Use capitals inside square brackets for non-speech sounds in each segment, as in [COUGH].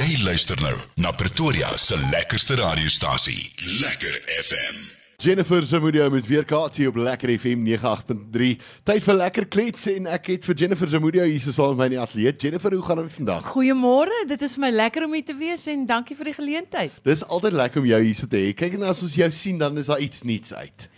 Jy luister nou na Pretoria se lekkerste radiostasie, Lekker FM. Jennifer Zamudio met weer kaartjie op Lekker FM 98.3. Tyd vir lekker klets en ek het vir Jennifer Zamudio hier so saam met my in die ateljee. Jennifer, hoe gaan dit vandag? Goeiemôre, dit is vir my lekker om hier te wees en dankie vir die geleentheid. Dis altyd lekker om jou hier so te hê. Kyk en as ons jou sien dan is daar iets nuuts uit.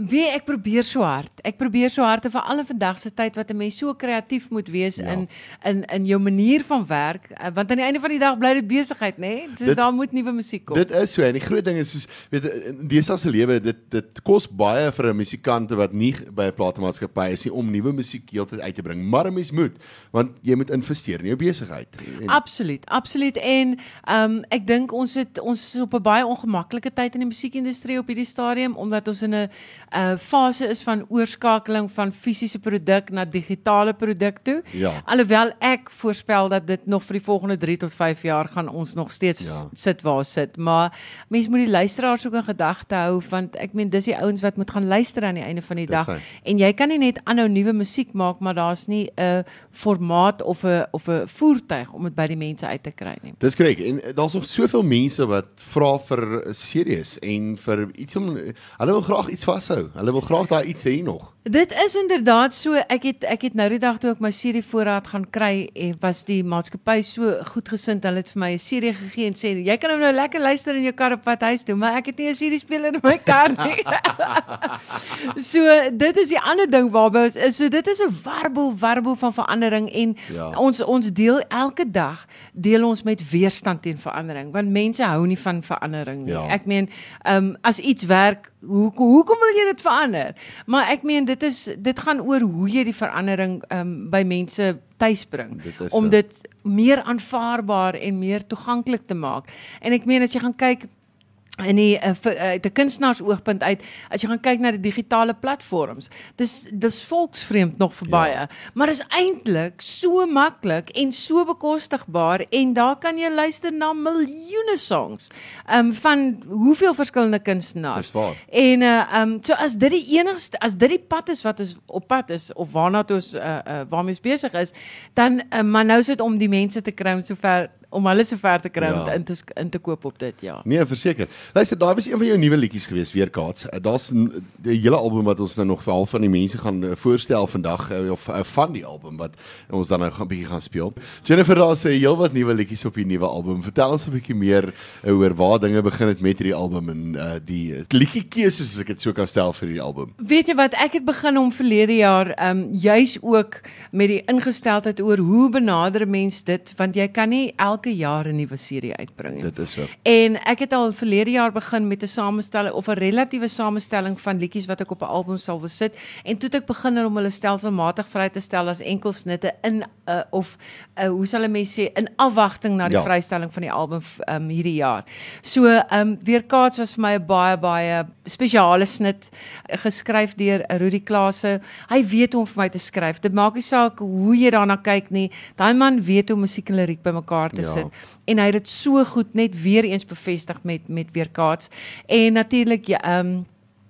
Wie ek probeer so hard. Ek probeer so hard veral in vandag se tyd wat 'n mens so kreatief moet wees Ja. in in in jou manier van werk, eh, want aan die einde van die dag bly dit besigheid, nê? Nee? So Dit- daar moet nuwe musiek kom. Dit is so en die groot ding is soos weet in deesdae se lewe dit dit kos baie vir 'n musikant wat nie by 'n platenmaatskappy is nie om nuwe musiek heeltyd uit te bring. Maar 'n mens moet want jy moet investeer in jou besigheid. Absoluut, absoluut en ehm um, ek dink ons het ons is op 'n baie ongemaklike tyd in die musiekindustrie op hierdie stadium omdat ons in 'n uh, fase is van oorskakeling van fisiese produk na digitale produk toe. Ja. Alhoewel ek voorspel dat dit nog vir die volgende 3 tot 5 jaar gaan ons nog steeds Ja. sit waar sit, maar mense moet die luisteraars ook in gedagte hou want ek meen dis die ouens wat moet gaan luister aan die einde van die Dis dag. hy. En jy kan nie net aanhou nuwe musiek maak maar daar's nie 'n formaat of 'n of 'n voertuig om dit by die mense uit te kry nie. Dis korrek. En eh, daar's nog soveel mense wat vra vir series en vir iets om hulle wil graag iets vashou. Hulle wil graag daai iets hê nog. Dit is inderdaad so ek het ek het nou die dag toe ek my CD voorraad gaan kry en was die maatskappy so goedgesind hulle het vir my 'n CD gegee en sê jy kan hom nou lekker luister in jou kar op pad huis toe maar ek het nie 'n CD speler in my kar nie. [LAUGHS] so dit is die ander ding waarby ons is so dit is 'n warbel warbel van verandering en Ja. ons ons deel elke dag deel ons met weerstand teen verandering want mense hou nie van verandering nie. Ja. Ek meen ehm um, as iets werk hoe hoekom wil jy dit verander? Maar ek meen dit is dit gaan oor hoe jy die verandering um, by mense tuisbring Dit is om so. dit meer aanvaarbaar en meer toeganklik te maak. En ek meen as jy gaan kyk in die uh, vir, uh, die kunstenaars oogpunt uit as jy gaan kyk na die digitale platforms dis dis volksvreemd nog vir Ja. baie maar is eintlik so maklik en so bekostigbaar en daar kan jy luister na miljoene songs um, van hoeveel verskillende kunstenaars Dis waar. en uh um so as dit die enigste as dit die pad is wat ons op pad is of waarna toe ons uh, uh waarmee ons besig is, dan uh, maar nou is dit om die mense te kry om sover om hulle sover te kry Ja. om te in te in te koop op dit, ja. Nee, verseker. Luister, daar was een van jou nuwe liedjies geweest weer Kaats. Uh, Daar's 'n- hele album wat ons nou nog vir half van die mense gaan uh, voorstel vandag uh, of van die album wat ons dan nou gaan 'n bietjie gaan speel. Jennifer, daar's 'n heelwat nuwe liedjies op die nuwe album. Vertel ons 'n bietjie meer oor waar dinge begin het met hierdie album en uh, die liedjie keuses as ek dit so kan stel vir hierdie album. Weet jy wat ek het begin om verlede jaar um juis ook met die ingesteldheid oor hoe benader mens dit want jy kan nie elke jaar 'n nuwe serie uitbring nie. Dit is so. En ek het al verlede jaar begin met 'n samestelling of 'n relatiewe samestelling van liedjies wat ek op 'n album sal wil sit en toe ek begin om hulle stelselmatig vry te stel as enkelsnitte in uh, of uh, hoe sal 'n mens sê in afwagting na die Ja. vrystelling van die album um, hierdie jaar. So ehm um, weer kaats was vir my 'n baie baie spesiale snit uh, geskryf deur Rudy Klase. Hy weet hoe om vir my te skryf. Dit maak nie saak hoe jy daarna kyk nie. Daai man weet hoe musiek en liriek bymekaar te Ja. Ja. sit en hy het dit so goed net weer eens bevestig met met weerkaats en natuurlik ja ehm um,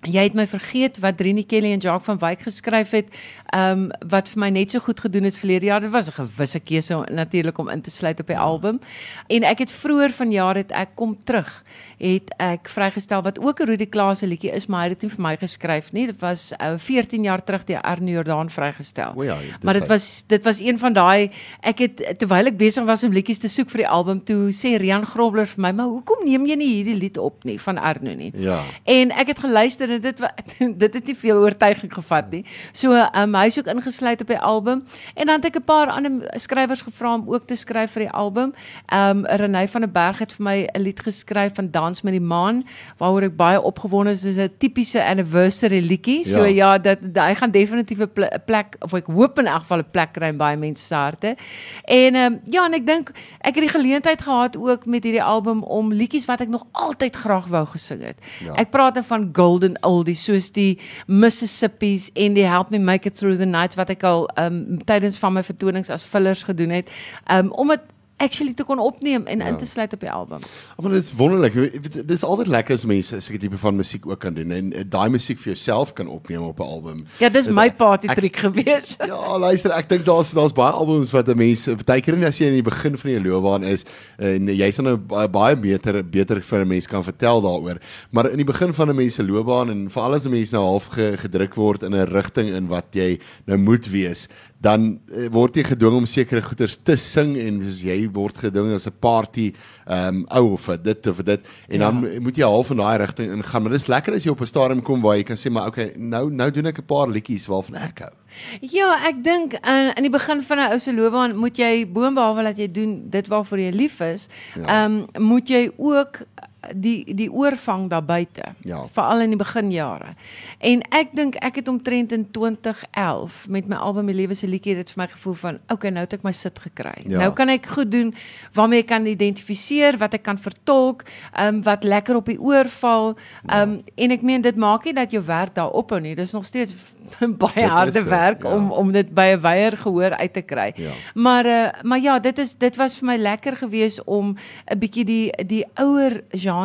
Jy het my vergeet wat Drini Kelly en Jacques van Wyk geskryf het, ehm um, wat vir my net so goed gedoen het verlede jaar. Dit was 'n gewisse keuse natuurlik om in te sluit op die album. En ek het vroeër vanjaar het ek kom terug, het ek vrygestel wat ook 'n Rudy Klaas liedjie is, maar hy het dit vir my geskryf nie. Dit was uh, 14 jaar terug deur Arno Jordaan vrygestel. O ja, dis Maar dit was dit was een van daai ek het terwyl ek besig was om liedjies te soek vir die album toe sê Rian Grobler vir my, "Maar hoekom neem jy nie hierdie lied op nie van Arno nie?" Ja. En ek het geluister dit wa- [LAUGHS] dit het nie veel oortuiging gevat nie. So um, hy is ook ingesluit op die album en dan het ek 'n paar ander skrywers gevra om ook te skryf vir die album. Um Renée van der Berg het vir my 'n lied geskryf van Dans met die Maan waaroor ek baie opgewonde is. Dis 'n tipiese anniversary liedjie. So Ja. ja, dat, dat hy gaan definitief 'n ple- 'n plek of ek hoop in elk geval 'n plek kry baie mense se harte. En ehm um, ja, en ek dink ek het die geleentheid gehad ook met hierdie album om liedjies wat ek nog altyd graag wou gesing het. Ja. Ek praat dan van golden oldies soos die Mississippi's en die Help Me Make It Through the Night wat ek al um, tydens van my vertonings as fillers gedoen het. Um, om dit actually te kon opneem en Ja. in te sluit op die album. Maar dit is wonderlik. Dit is altyd lekker as mense sulke tipe van musiek ook kan doen en eh, daai musiek vir jouself kan opneem op 'n album. Ja, dis my party trick gewees. [LAUGHS] Ja, luister, ek dink daar's daar's baie albums wat 'n mens partykeer as jy in die begin van jou loopbaan is en jy sal nou ba- baie beter beter vir 'n mens kan vertel daaroor. Maar in die begin van 'n mens se loopbaan en veral as 'n mens nou half ge, gedruk word in 'n rigting in wat jy nou moet wees, dan eh, word jy gedwing om sekere goeders te sing en soos jy word gedwing as 'n party ehm um, ou of vir dit of vir dit en Ja. dan moet jy half in daai rigting ingaan. Maar dis lekker as jy op 'n stadium kom waar jy kan sê maar okay, nou nou doen ek 'n paar liedjies waarvan ek hou. Ja, ek dink in in die begin van 'n ou se loopbaan moet jy boonbehalwe dat jy doen dit waarvoor jy lief is, Ja. ehm um, moet jy ook die die oorvang daar buite. Ja. Veral in die beginjare. En ek dink ek het omtrent in 2011 met my album My Lewe se liedjie dit vir my gevoel van okay, nou het ek my sit gekry. Ja. Nou kan ek goed doen waarmee ek kan identifiseer, wat ek kan vertolk, ehm um, wat lekker op die oor val. Ehm um, en ek meen dit maak nie dat jou werk daar ophou nie. Dis nog steeds [LAUGHS] baie Dit harde so, werk ja. om om dit by 'n weier gehoor uit te kry. Ja. Maar uh, maar ja, dit is dit was vir my lekker geweest om 'n bietjie die die ouer genre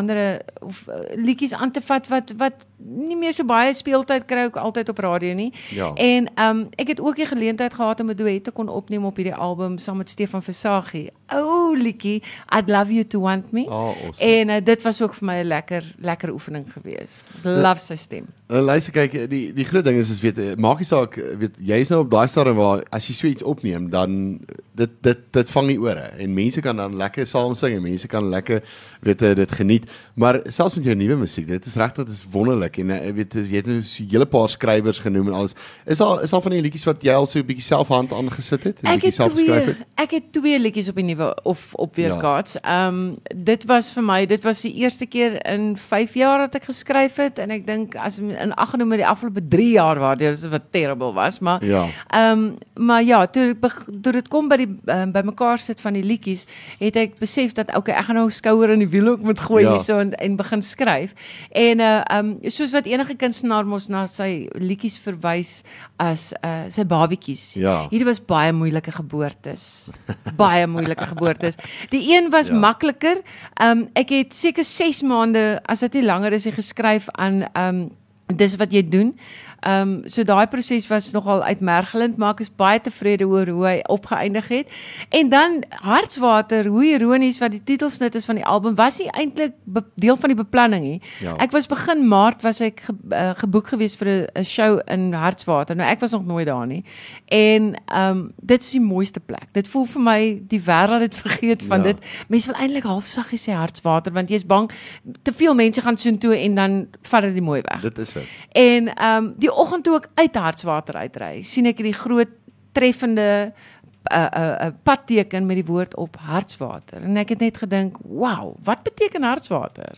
of uh, liedjies aan te vat wat wat nie meer so baie speeltyd kry ook altyd op radio nie. Ja. En um ek het ook die geleentheid gehad om 'n duet te kon opneem op hierdie album saam met Stefan Versagie. Ou liedjie, I'd love you to want me. Oh, awesome. En uh, dit was ook vir my 'n lekker lekker oefening geweest. Love sy stem. Nou luister kyk, die die groot ding is is weet eh, maak nie saak eh, weet jy's nou op daai stadium waar as jy so iets opneem dan eh, dit dit dit vang die ore en mense kan dan lekker saam sing en mense kan lekker weet eh, dit geniet. Maar selfs met jou nuwe musiek, dit is regtig dit is wonderlik en eh, weet jy het nou so 'n hele paar skrywers genoem en alles. Is daar is daar van die liedjies wat jy al so 'n bietjie self hand aangesit het? en Ek bietjie self geskryf twee het? ek het twee liedjies op die nuwe of op weerkaats. Ehm um, dit was vir my, dit was die eerste keer in 5 jaar dat ek geskryf het en ek dink as in ag geneem met die afgelope 3 jaar waardeur dit wat terrible was, maar Ja. Ehm um, maar ja, toe ek toe dit kom by die um, by mekaar sit van die liedjies, het ek besef dat okay, ek gaan nou skouer in die wiel ook moet gooi Ja. ja. hierso en en begin skryf. En uh um soos wat enige kunstenaar mos na sy liedjies verwys as uh sy babietjies. Ja. Hierdie was baie moeilike geboortes. baie moeilike geboortes. Die een was Ja. ja. makliker. Um ek het seker 6 maande, as dit nie langer is, geskryf aan um dis wat jy doen. Ehm um, so daai proses was nogal uitmergelend, maar ek is baie tevrede oor hoe hy opgeëindig het. En dan Hartswater, hoe ironies wat die titelsnit is van die album, was nie eintlik deel van die beplanning nie. Ja. Ek was begin Maart was ek ge, uh, geboek gewees vir 'n- show in Hartswater. Nou ek was nog nooit daar nie. En ehm um, dit is die mooiste plek. Dit voel vir my die wêreld het vergeet van Ja. dit. Mense wil eintlik half saggies sê Hartswater want jy's bang te veel mense gaan soontoe en dan vat dit die mooi weg. Dit is so. En ehm um, die oggend toe ek uit Hartswater uitry, sien ek hierdie groot treffende 'n uh, 'n uh, uh, padteken met die woord op Hartswater. En ek het net gedink, "Wow, wat beteken Hartswater?"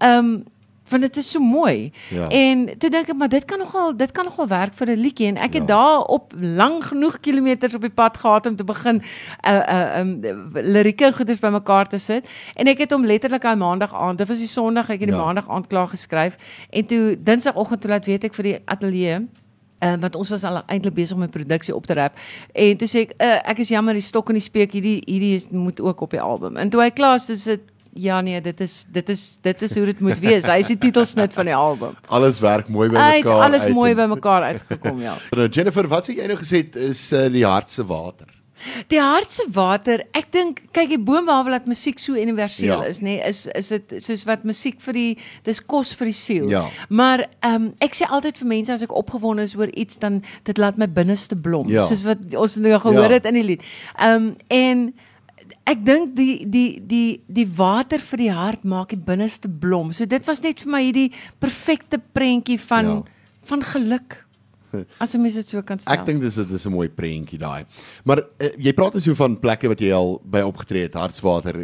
Ehm um, want dit is so mooi. Ja. En toe dink ek maar dit kan nogal dit kan nogal werk vir 'n liedjie en ek het Ja. daar op lank genoeg kilometers op die pad gehad om te begin uh uh um lirieke goeders bymekaar te sit en ek het hom letterlik aan maandag aand dit was die sonderdag ek het die Ja. maandag aand klaar geskryf en toe dinsdagoggend toe laat weet ek vir die ateljee Uh, want ons was al eintlik besig met produksie op te rap en toe sê ek uh, ek is jammer die stok en die speek hierdie hierdie is moet ook op die album. En toe hy klaar is, sê ja nee, dit is dit is dit is hoe dit moet wees. Hy is die titelsnit van die album. Alles werk mooi by mekaar. alles uit mooi en- bymekaar uitgekom, ja. [LAUGHS] Nou Jennifer, wat sê jy nou gesê het is uh, die hartse water? Die hartse water, ek dink kyk die boombehalwe dat musiek so universeel Ja. is, nê, nee, is is dit soos wat musiek vir die dis kos vir die siel. Ja. Maar ehm um, ek sê altyd vir mense as ek opgewonde is oor iets dan dit laat my binneste blom, Ja. soos wat ons nou gehoor Ja. het in die lied. Ehm um, en ek dink die die die die water vir die hart maak die binneste blom. So dit was net vir my hierdie perfekte prentjie van Ja. van geluk. [LAUGHS] As 'n mens dit so kan stel. Ek dink dis dit is 'n mooi prentjie daai. Maar uh, jy praat ons so van plekke wat jy al by opgetree het, Hartswater.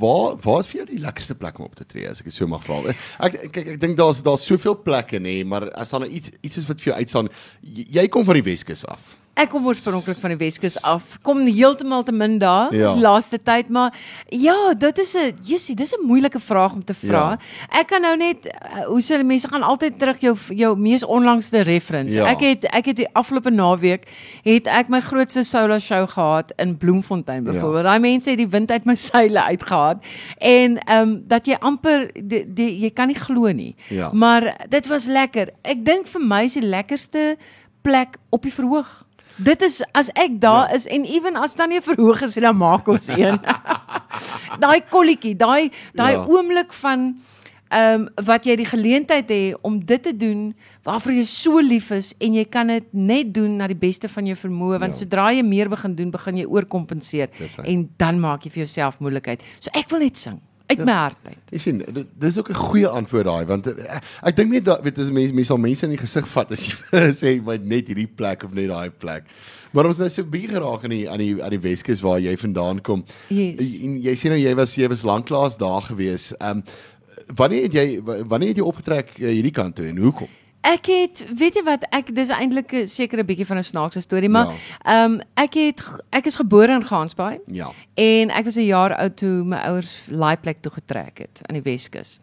Waar waar is vir jou die lekkerste plek om op te tree as ek dit so mag vra? Ek kyk ek, ek dink daar's daar's soveel plekke nê, maar as daar nou iets iets is wat vir jou uitstaan, jy, jy kom van die Weskus af. Ek kom oorspronklik van die Weskus af. Kom heeltemal te min daar Ja. laaste tyd, maar ja, dit is 'n Jessie, dis 'n moeilike vraag om te vra. Ek kan nou net uh, hoe sê mense gaan altyd terug jou jou mees onlangste reference. Ja. Ek het ek het die afgelope naweek het ek my grootste solo show gehad in Bloemfontein byvoorbeeld. Daai mense het die wind uit my [LAUGHS] seile uitgehaal en ehm um, dat jy amper die, die, jy kan nie glo nie. Ja. Maar dit was lekker. Ek dink vir my is die lekkerste plek op die verhoog. Dit is as ek daar ja. is en ewen as dan nie verhoog is nie, dan maak ons een. [LAUGHS] daai kolletjie, daai daai Ja. oomblik van ehm um, wat jy die geleentheid het om dit te doen waarvoor jy so lief is en jy kan dit net doen na die beste van jou vermoë want Ja. sodra jy meer begin doen, begin jy oorkompenseer en dan maak jy vir jouself moeilikheid. So ek wil net sing uit my hart uit. Jy sien, dit dis ook 'n goeie antwoord daai want uh, ek dink net dat weet as mense mense sal mense in die gesig vat as jy [LAUGHS] sê maar net hierdie plek of net daai plek. Maar ons nou so bietjie geraak aan die aan die aan die Weskus waar jy vandaan kom. Yes. En jy sê nou jy was jy was lanklaas daar gewees. Ehm um, wanneer het jy wanneer het jy opgetrek uh, hierdie kant toe en hoekom? Ek het weet jy wat ek dis eintlik 'n sekere bietjie van 'n snaakse storie maar Ja. ehm um, ek het ek is gebore in Gansbaai Ja. en ek was 'n jaar oud toe my ouers laaiplek toe getrek het aan die Weskus.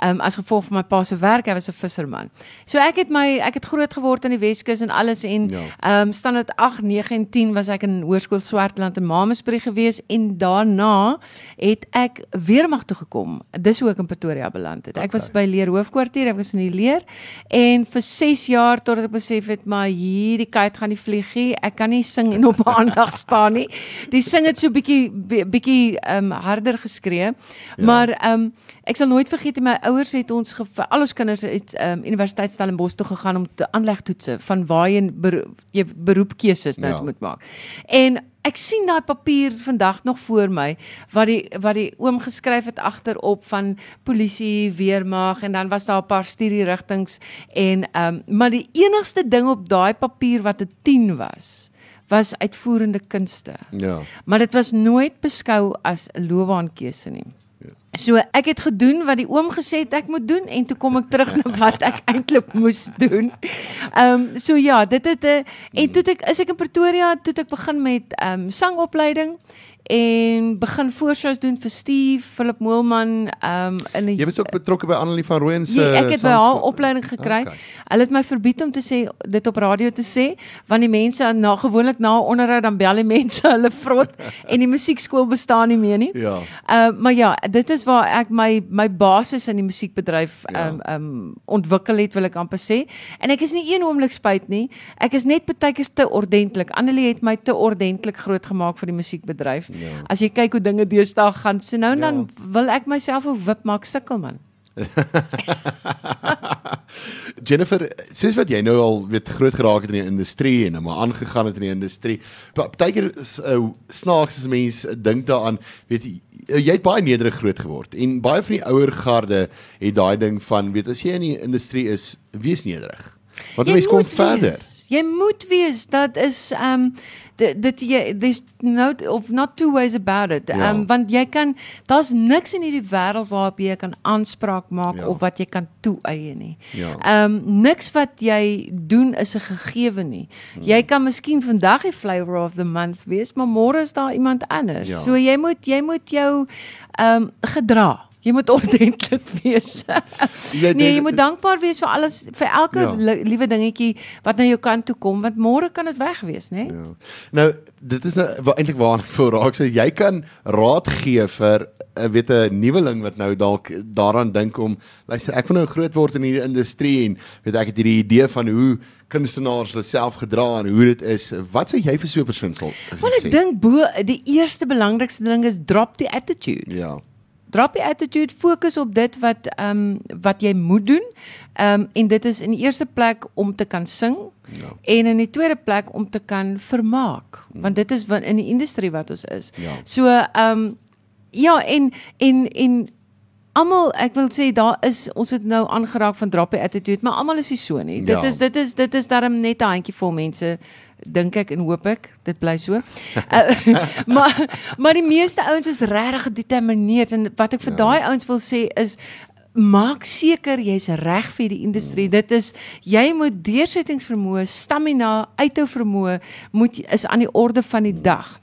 Ehm um, as gevolg van my pa se werk, hy was 'n visserman. So ek het my ek het groot geword in die Weskus en alles en Ja. ehm um, standaard 8, 9 en 10 was ek in Hoërskool Swartland in Mamasbury gewees en daarna het ek weermag toe gekom. Dis hoe ek in Pretoria beland het. Ek was by Leer hoofkwartier, ek was in die leer en vir 6 jaar totdat ek besef het maar hierdie kite gaan nie vlieg nie. Ek kan nie sing en op aandag staan nie. Die sing het so bietjie bi- bietjie ehm um, harder geskree. Ja. Maar ehm um, ek sal nooit vergeet nie, my ouers het ons ge, al ons kinders het um, Universiteit Stellenbosch toe gegaan om te aanlegtoetse van waar jy bero, jy beroepkeuses nou Ja. moet maak. En ek sien daai papier vandag nog voor my wat die wat die oom geskryf het agterop van polisie, weermag en dan was daar 'n paar studierigtings en ehm um, maar die enigste ding op daai papier wat 'n 10 was was uitvoerende kunste. Ja. Maar dit was nooit beskou as 'n loopbaankeuse nie. So ek het gedoen wat die oom gesê het ek moet doen en toe kom ek terug na wat ek [LAUGHS] eintlik moes doen. Ehm um, so ja, dit het 'n en toe het ek is ek in Pretoria, toe ek begin met ehm um, sangopleiding en begin voorshows doen vir Steve, Philip Moelman, ehm um, in 'n Jy was ook betrokke by Annelie van Rooyen se Ja, ek het by haar opleiding gekry. Okay. Hulle het my verbied om te sê dit op radio te sê, want die mense na gewoonlik na onderhoud dan bel die mense hulle vrot [LAUGHS] en die musiekskool bestaan nie meer nie. Ja. Uh maar ja, dit is waar ek my my basis in die musiekbedryf Ja. um um ontwikkel het, wil ek amper sê. En ek is nie een oomblik spyt nie. Ek is net baie keer te ordentlik. Annelie het my te ordentlik grootgemaak vir die musiekbedryf. Ja. As jy kyk hoe dinge deesdae gaan, so nou en dan Ja. wil ek myself 'n wip maak sukkel man. [LAUGHS] Jennifer, soos wat jy nou al weet groot geraak het in die industrie en nou maar aangegaan het in die industrie. Partykeer is uh, snaaks as mense dink daaraan, weet jy, jy het baie nederig groot geword en baie van die ouer garde het daai ding van weet as jy in die industrie is, wees nederig. Want mense kom verder. Wees. Jy moet wees. Dat is ehm um, dit dit jy there's no of not two ways about it. Ehm Ja. um, want jy kan daar's niks in hierdie wêreld waarop jy kan aanspraak maak Ja. ja. of wat jy kan toeëie nie. Ja. Ehm um, niks wat jy doen is 'n gegewe nie. Hmm. Jy kan miskien vandag die flavor of the month wees, maar môre is daar iemand anders. Ja. So jy moet jy moet jou ehm um, gedra. Jy moet ordentlik [LAUGHS] wees. Jy nee, jy moet dankbaar wees vir alles vir elke Ja. liewe dingetjie wat na jou kant toe kom want môre kan dit weg wees, né? Nee? Ja. Nou, dit is nou eintlik waarna ek voor raak sê jy kan raad gee vir 'n weet 'n nuweling wat nou dalk daaraan dink om luister ek wil nou groot word in hierdie industrie en weet ek het hierdie idee van hoe kunstenaars hulle self gedra en hoe dit is. Wat sê jy vir so 'n persoon sal Want ek dink bo die eerste belangrikste ding is drop die attitude. Ja. Drop die attitude, fokus op dit wat ehm um, wat jy moet doen. Ehm um, en dit is in die eerste plek om te kan sing Ja. en in die tweede plek om te kan vermaak, want dit is wat in die industrie wat ons is. Ja. So ehm um, ja en en en almal ek wil sê daar is ons het nou aangeraak van drop die attitude, maar almal is nie so nie. Dit Ja. is dit is dit is darm net 'n handjie vol mense dink ek en hoop ek dit bly so. Uh, [LAUGHS] maar maar die meeste ouens is regtig gedetermineerd en wat ek vir Ja. daai ouens wil sê is maak seker jy's reg vir die industrie. Dit is jy moet deursettingsvermoë, stamina, uithou vermoë moet is aan die orde van die dag.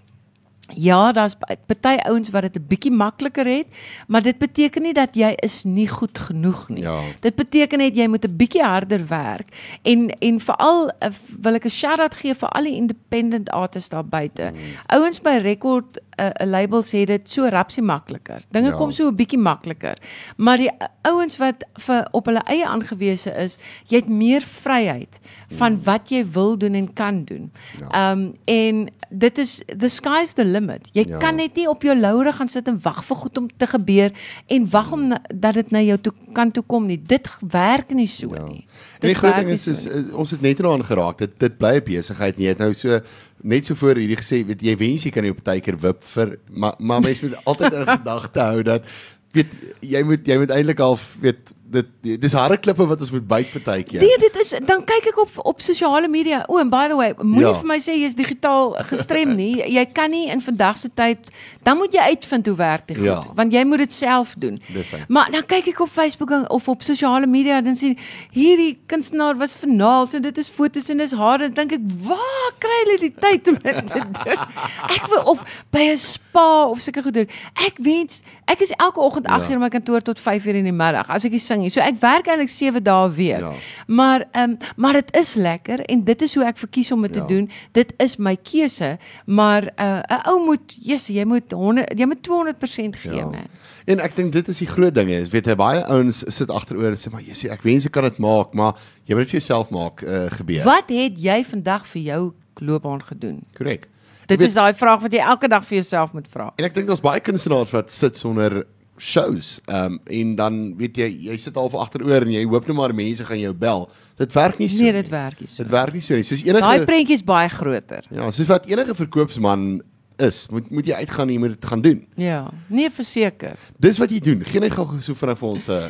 Ja, daar's party ouens wat dit 'n bietjie makliker het, maar dit beteken nie dat jy is nie goed genoeg nie. Ja. Dit beteken net jy moet 'n bietjie harder werk en en veral uh, wil ek 'n shout-out gee vir al die independent artists daar buite. Mm. Ouens by Record 'n uh, label sê dit so rapsie makliker. Dinge Ja. kom so 'n bietjie makliker. Maar die uh, ouens wat vir op hulle eie aangewese is, jy het meer vryheid van wat jy wil doen en kan doen. Ja. Ehm um, en dit is the sky's the limit. Jy Ja. kan net nie op jou laure gaan sit en wag vir goed om te gebeur en wag om na, dat dit na jou toe kan toe kom nie. Dit werk nie so Ja. nie. En die Dit groot ding nie is so is nie. uh, ons het net eraan geraak. Dit dit bly 'n besigheid en jy het nou so net so voor hierdie gesê, weet jy wens jy kan nie op partykeer wip vir maar maar mens moet altyd in [LAUGHS] gedagte hou dat weet jy moet jy moet eintlik half weet dit dis harde klippe wat ons moet byt partykeer. Nee, dit is dan kyk ek op op sosiale media. O, and by the way, moenie Ja. vir my sê jy's digitaal gestrem nie. [LAUGHS] Jy kan nie in vandag se tyd dan moet jy uitvind hoe werk dit goed, Ja. want jy moet dit self doen. Dis hy. Maar dan kyk ek op Facebook en- of op sosiale media dan sien hierdie kunstenaar was vernaal en dit is fotos en dis haar dan dink ek waar kry hulle die tyd om dit te doen? [LAUGHS] Ek wil of by 'n spa of sulke goed doen. Ek wens ek is elke oggend 8 Ja. uur in my kantoor tot 5 uur in die middag as ek nie sing nie. So ek werk eintlik 7 dae 'n week. Ja. Maar ehm um, maar dit is lekker en dit is hoe ek verkies om dit te Ja. doen. Dit is my keuse, maar 'n uh, ou moet, yes, jy moet 100 jy moet 200% gee, Ja. man. En ek dink dit is die groot ding is, weet jy baie ouens sit agteroor en sê maar jy sê ek wens ek kan dit maak, maar jy moet dit vir jouself maak uh, gebeur. Wat het jy vandag vir jou loopbaan gedoen? Korrek. Dit Jy is daai vraag wat jy elke dag vir jouself moet vra. En ek dink daar's baie kunstenaars wat sit sonder shows. Ehm um, en dan weet jy jy sit al agteroor en jy hoop net maar mense gaan jou bel. Dit werk nie so. Nee, nie. dit werk nie so. Dit werk nie so nie. Soos Daai enige prentjie is baie groter. Ja, soos wat enige verkoopsman is, moet moet jy uitgaan jy moet dit gaan doen. Ja, nee verseker. Dis wat jy doen. Geen net gou so vinnig vir ons uh,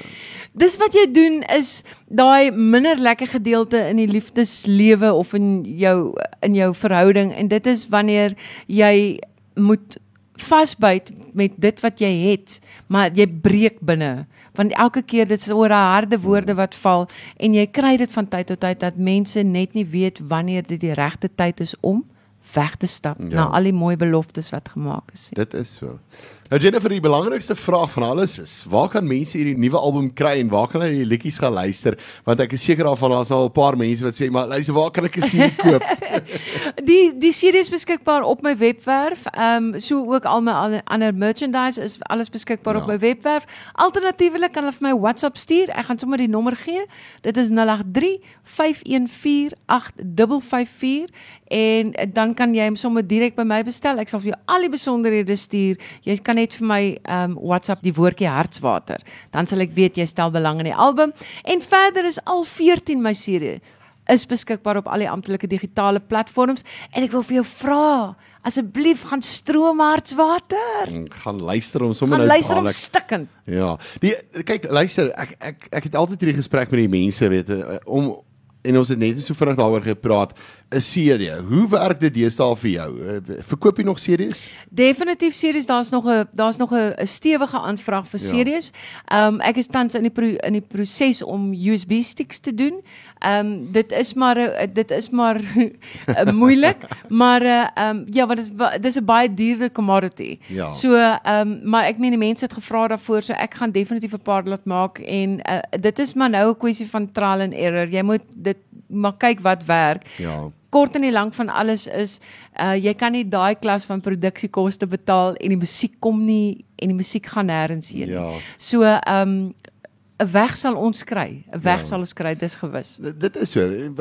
Dis wat jy doen is daai minder lekker gedeelte in die liefdeslewe of in jou in jou verhouding en dit is wanneer jy moet vasbyt met dit wat jy het, maar jy breek binne. Want elke keer dit is oor daai harde woorde wat val en jy kry dit van tyd tot tyd dat mense net nie weet wanneer dit die regte tyd is om weg te stap Ja. na al die mooi beloftes wat gemaak is. dit is so. Nou Jennifer, die belangrikste vraag van alles is, waar kan mense hierdie nuwe album kry en waar kan hulle die liedjies gaan luister? Want ek is seker daarvan daar's al 'n paar mense wat sê, maar luister, waar kan ek 'n [LAUGHS] CD koop? [LAUGHS] Die die CD is beskikbaar op my webwerf. Ehm um, so ook al my ander- ander merchandise is alles beskikbaar Ja. op my webwerf. Alternatiefelik kan hulle vir my WhatsApp stuur. Ek gaan sommer die nommer gee. Dit is 083 514 8554 en eh, dan kan jy hom sommer direk by my bestel. Ek sal vir jou al die besonderhede stuur. Jy kan net vir my ehm um, WhatsApp die woordjie hartswater. Dan sal ek weet jy stel belang in die album. En verder is al 14 my CD is beskikbaar op al die amptelike digitale platforms en ek wil vir jou vra asseblief gaan stroom hartswater gaan luister om sommer gaan nou luister om dadelik- stikkend Ja. Die kyk, luister, ek ek ek het altyd hierdie gesprek met die mense, weet jy, om en ons het net so vinnig daaroor gepraat, 'n CD. Hoe werk dit deesdae vir jou? Eh, Verkoop jy nog CD's? definitief series daar's nog 'n daar's nog 'n stewige aanvraag vir Ja. series. Ehm um, ek is tans in die pro, in die proses om USB sticks te doen. Ehm um, dit is maar 'n dit is maar uh, [LAUGHS] moeilik, maar ehm um, ja, want dit dis 'n baie duurder commodity. Ja. So ehm um, maar ek meen die mense het gevra daarvoor, so ek gaan definitief 'n paar laat maak en uh, dit is maar nou 'n kwessie van trial and error. Jy moet dit maar kyk wat werk Ja. kort en die lank van alles is uh jy kan nie daai klas van produksiekoste betaal en die musiek kom nie en die musiek gaan nêrens heen nie. Ja. So um 'n weg sal ons kry. 'n Weg Ja. sal ons kry, dis gewis. Dit dit is so.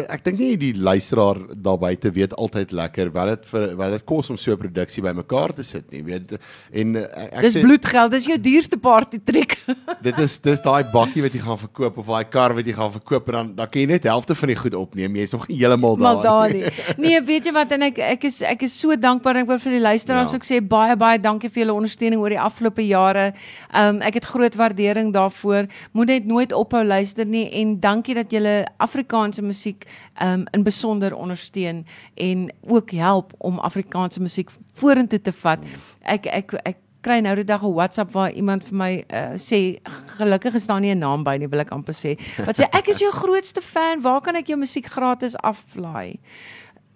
Ek dink nie die luisteraar daar buite weet altyd lekker wat dit vir wat dit kos om so 'n produksie bymekaar te sit nie, weet. En eh, ek Dis sê bloedgeld, dis jou duurste party trick. [LAUGHS] dit is dis daai bakkie wat jy gaan verkoop of daai kar wat jy gaan verkoop en dan dan kan jy net helfte van die goed opneem. Jy's nog nie heeltemal daar. maar daar nie. Nee, [LAUGHS] weet jy wat en ek ek is ek is so dankbaar en ek wil vir die luisteraars Ja. ook sê baie baie dankie vir julle ondersteuning oor die afgelope jare. Um ek het groot waardering daarvoor. Moet net nooit ophou luister nie en dankie dat julle Afrikaanse musiek um in besonder ondersteun en ook help om Afrikaanse musiek vorentoe te vat. Ek ek ek kry nou die dag 'n WhatsApp waar iemand vir my uh, sê gelukkig is daar nie 'n naam by nie, wil ek amper sê. Wat sê ek is jou grootste fan, waar kan ek jou musiek gratis aflaai?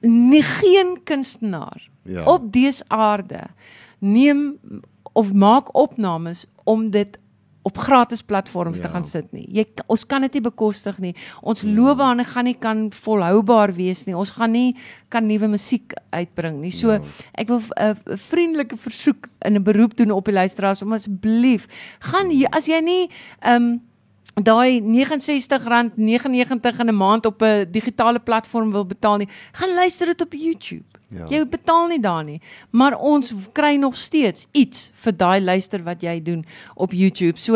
Nie geen kunstenaar Ja. op dese aarde neem of maak opnames om dit op gratis platforms ja. te Ja. gaan sit nie. Jy ons kan dit nie bekostig nie. Ons loopbane gaan nie kan volhoubaar wees nie. Ons gaan nie kan nuwe musiek uitbring nie. So Ja. ek wil 'n uh, vriendelike versoek in 'n beroep doen op die luisteraars om asseblief gaan hier as jy nie ehm um, daai R69.99 in 'n maand op 'n digitale platform wil betaal nie, gaan luister dit op YouTube. Ja. Jy betaal nie daar nie, maar ons kry nog steeds iets vir daai luister wat jy doen op YouTube. So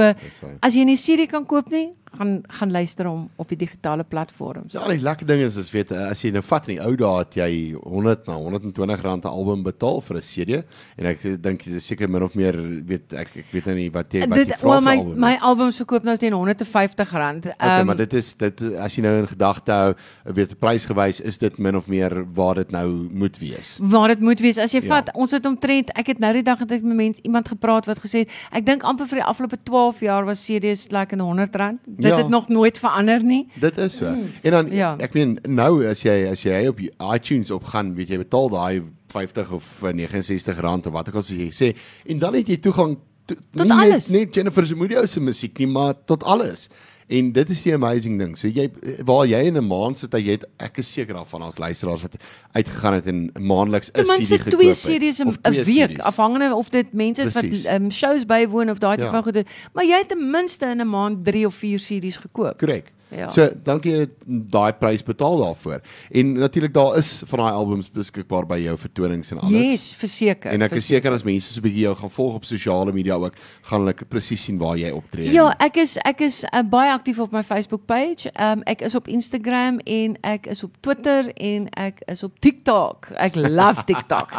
as jy nie CD kan koop nie, gaan gaan luister hom op die digitale platforms. Ja, die lekker ding is is weet as jy nou vat in die ou dae het jy 100 na 120 rand 'n album betaal vir 'n CD en ek dink dit is seker min of meer weet ek ek weet nou nie wat jy wat jy Dit vra well, vir my album. my albums verkoop nou teen R150. Okay, Ehm maar dit is dit as jy nou in gedagte hou, weet prysgewys is dit min of meer waar dit nou moet wees. waar dit moet wees. As jy Ja. vat, ons het omtrent ek het nou die dag het ek met mense iemand gepraat wat gesê het ek dink amper vir die afgelope 12 jaar was CD's like in R100. Dit Ja. het nog nooit verander nie. Dit is so. En dan Ja. ek meen nou as jy as jy op iTunes opgaan, weet jy betaal daai 50 of eh, 69 rand of wat ook al soos jy sê en dan het jy toegang to, Tot nie alles. net, net Jennifer Zamudio se musiek nie, maar tot alles. En dit is die amazing ding. So jy waar jy in 'n maand sit, jy het ek is seker daarvan as luisteraars wat uitgegaan het en maandeliks 'n Ten CD minste gekoop twee series 'n week, CD's. afhangende of dit mense is wat Presies. um, shows bywoon of daai tipe Ja. van goede. Maar jy het ten minste in 'n maand 3 of 4 CD's gekoop. Korrek. Ja. So dan kan jy daai prys betaal daarvoor. En natuurlik daar is van daai albums beskikbaar by jou vertonings en alles. Yes, verseker. En ek is verseker. seker as mense so 'n bietjie jou gaan volg op sosiale media ook, gaan hulle presies sien waar jy optree. Ja, ek is ek is uh, baie aktief op my Facebook page. Ehm um, ek is op Instagram en ek is op Twitter en ek is op TikTok. Ek love TikTok.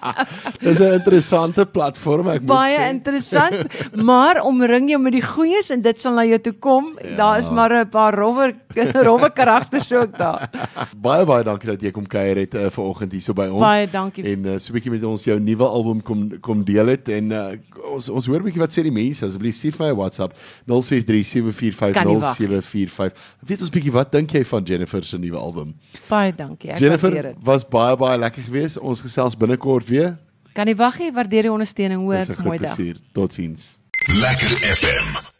[LAUGHS] Dis 'n interessante platform, ek baie moet sê. interessant, maar omring jou met die goeies en dit sal na jou toe kom. Ja. Daar is maar 'n paar rowwe rowwe [LAUGHS] karakters ook daar. Baie baie dankie dat jy kom kuier het uh, vanoggend hier so by ons. Baie dankie. En uh, so 'n bietjie met ons jou nuwe album kom kom deel het en uh, ons ons hoor 'n bietjie wat sê die mense asseblief stuur vir my WhatsApp 0637450745. Weet ons bietjie wat dink jy van Jennifer se nuwe album? Baie dankie. Ek Jennifer waardeer dit. was baie baie lekker geweest. Ons gesels binnekort weer. Kan nie wag nie. Waardeer die ondersteuning, hoor. Mooi dag. plesier. Totsiens. Lekker FM.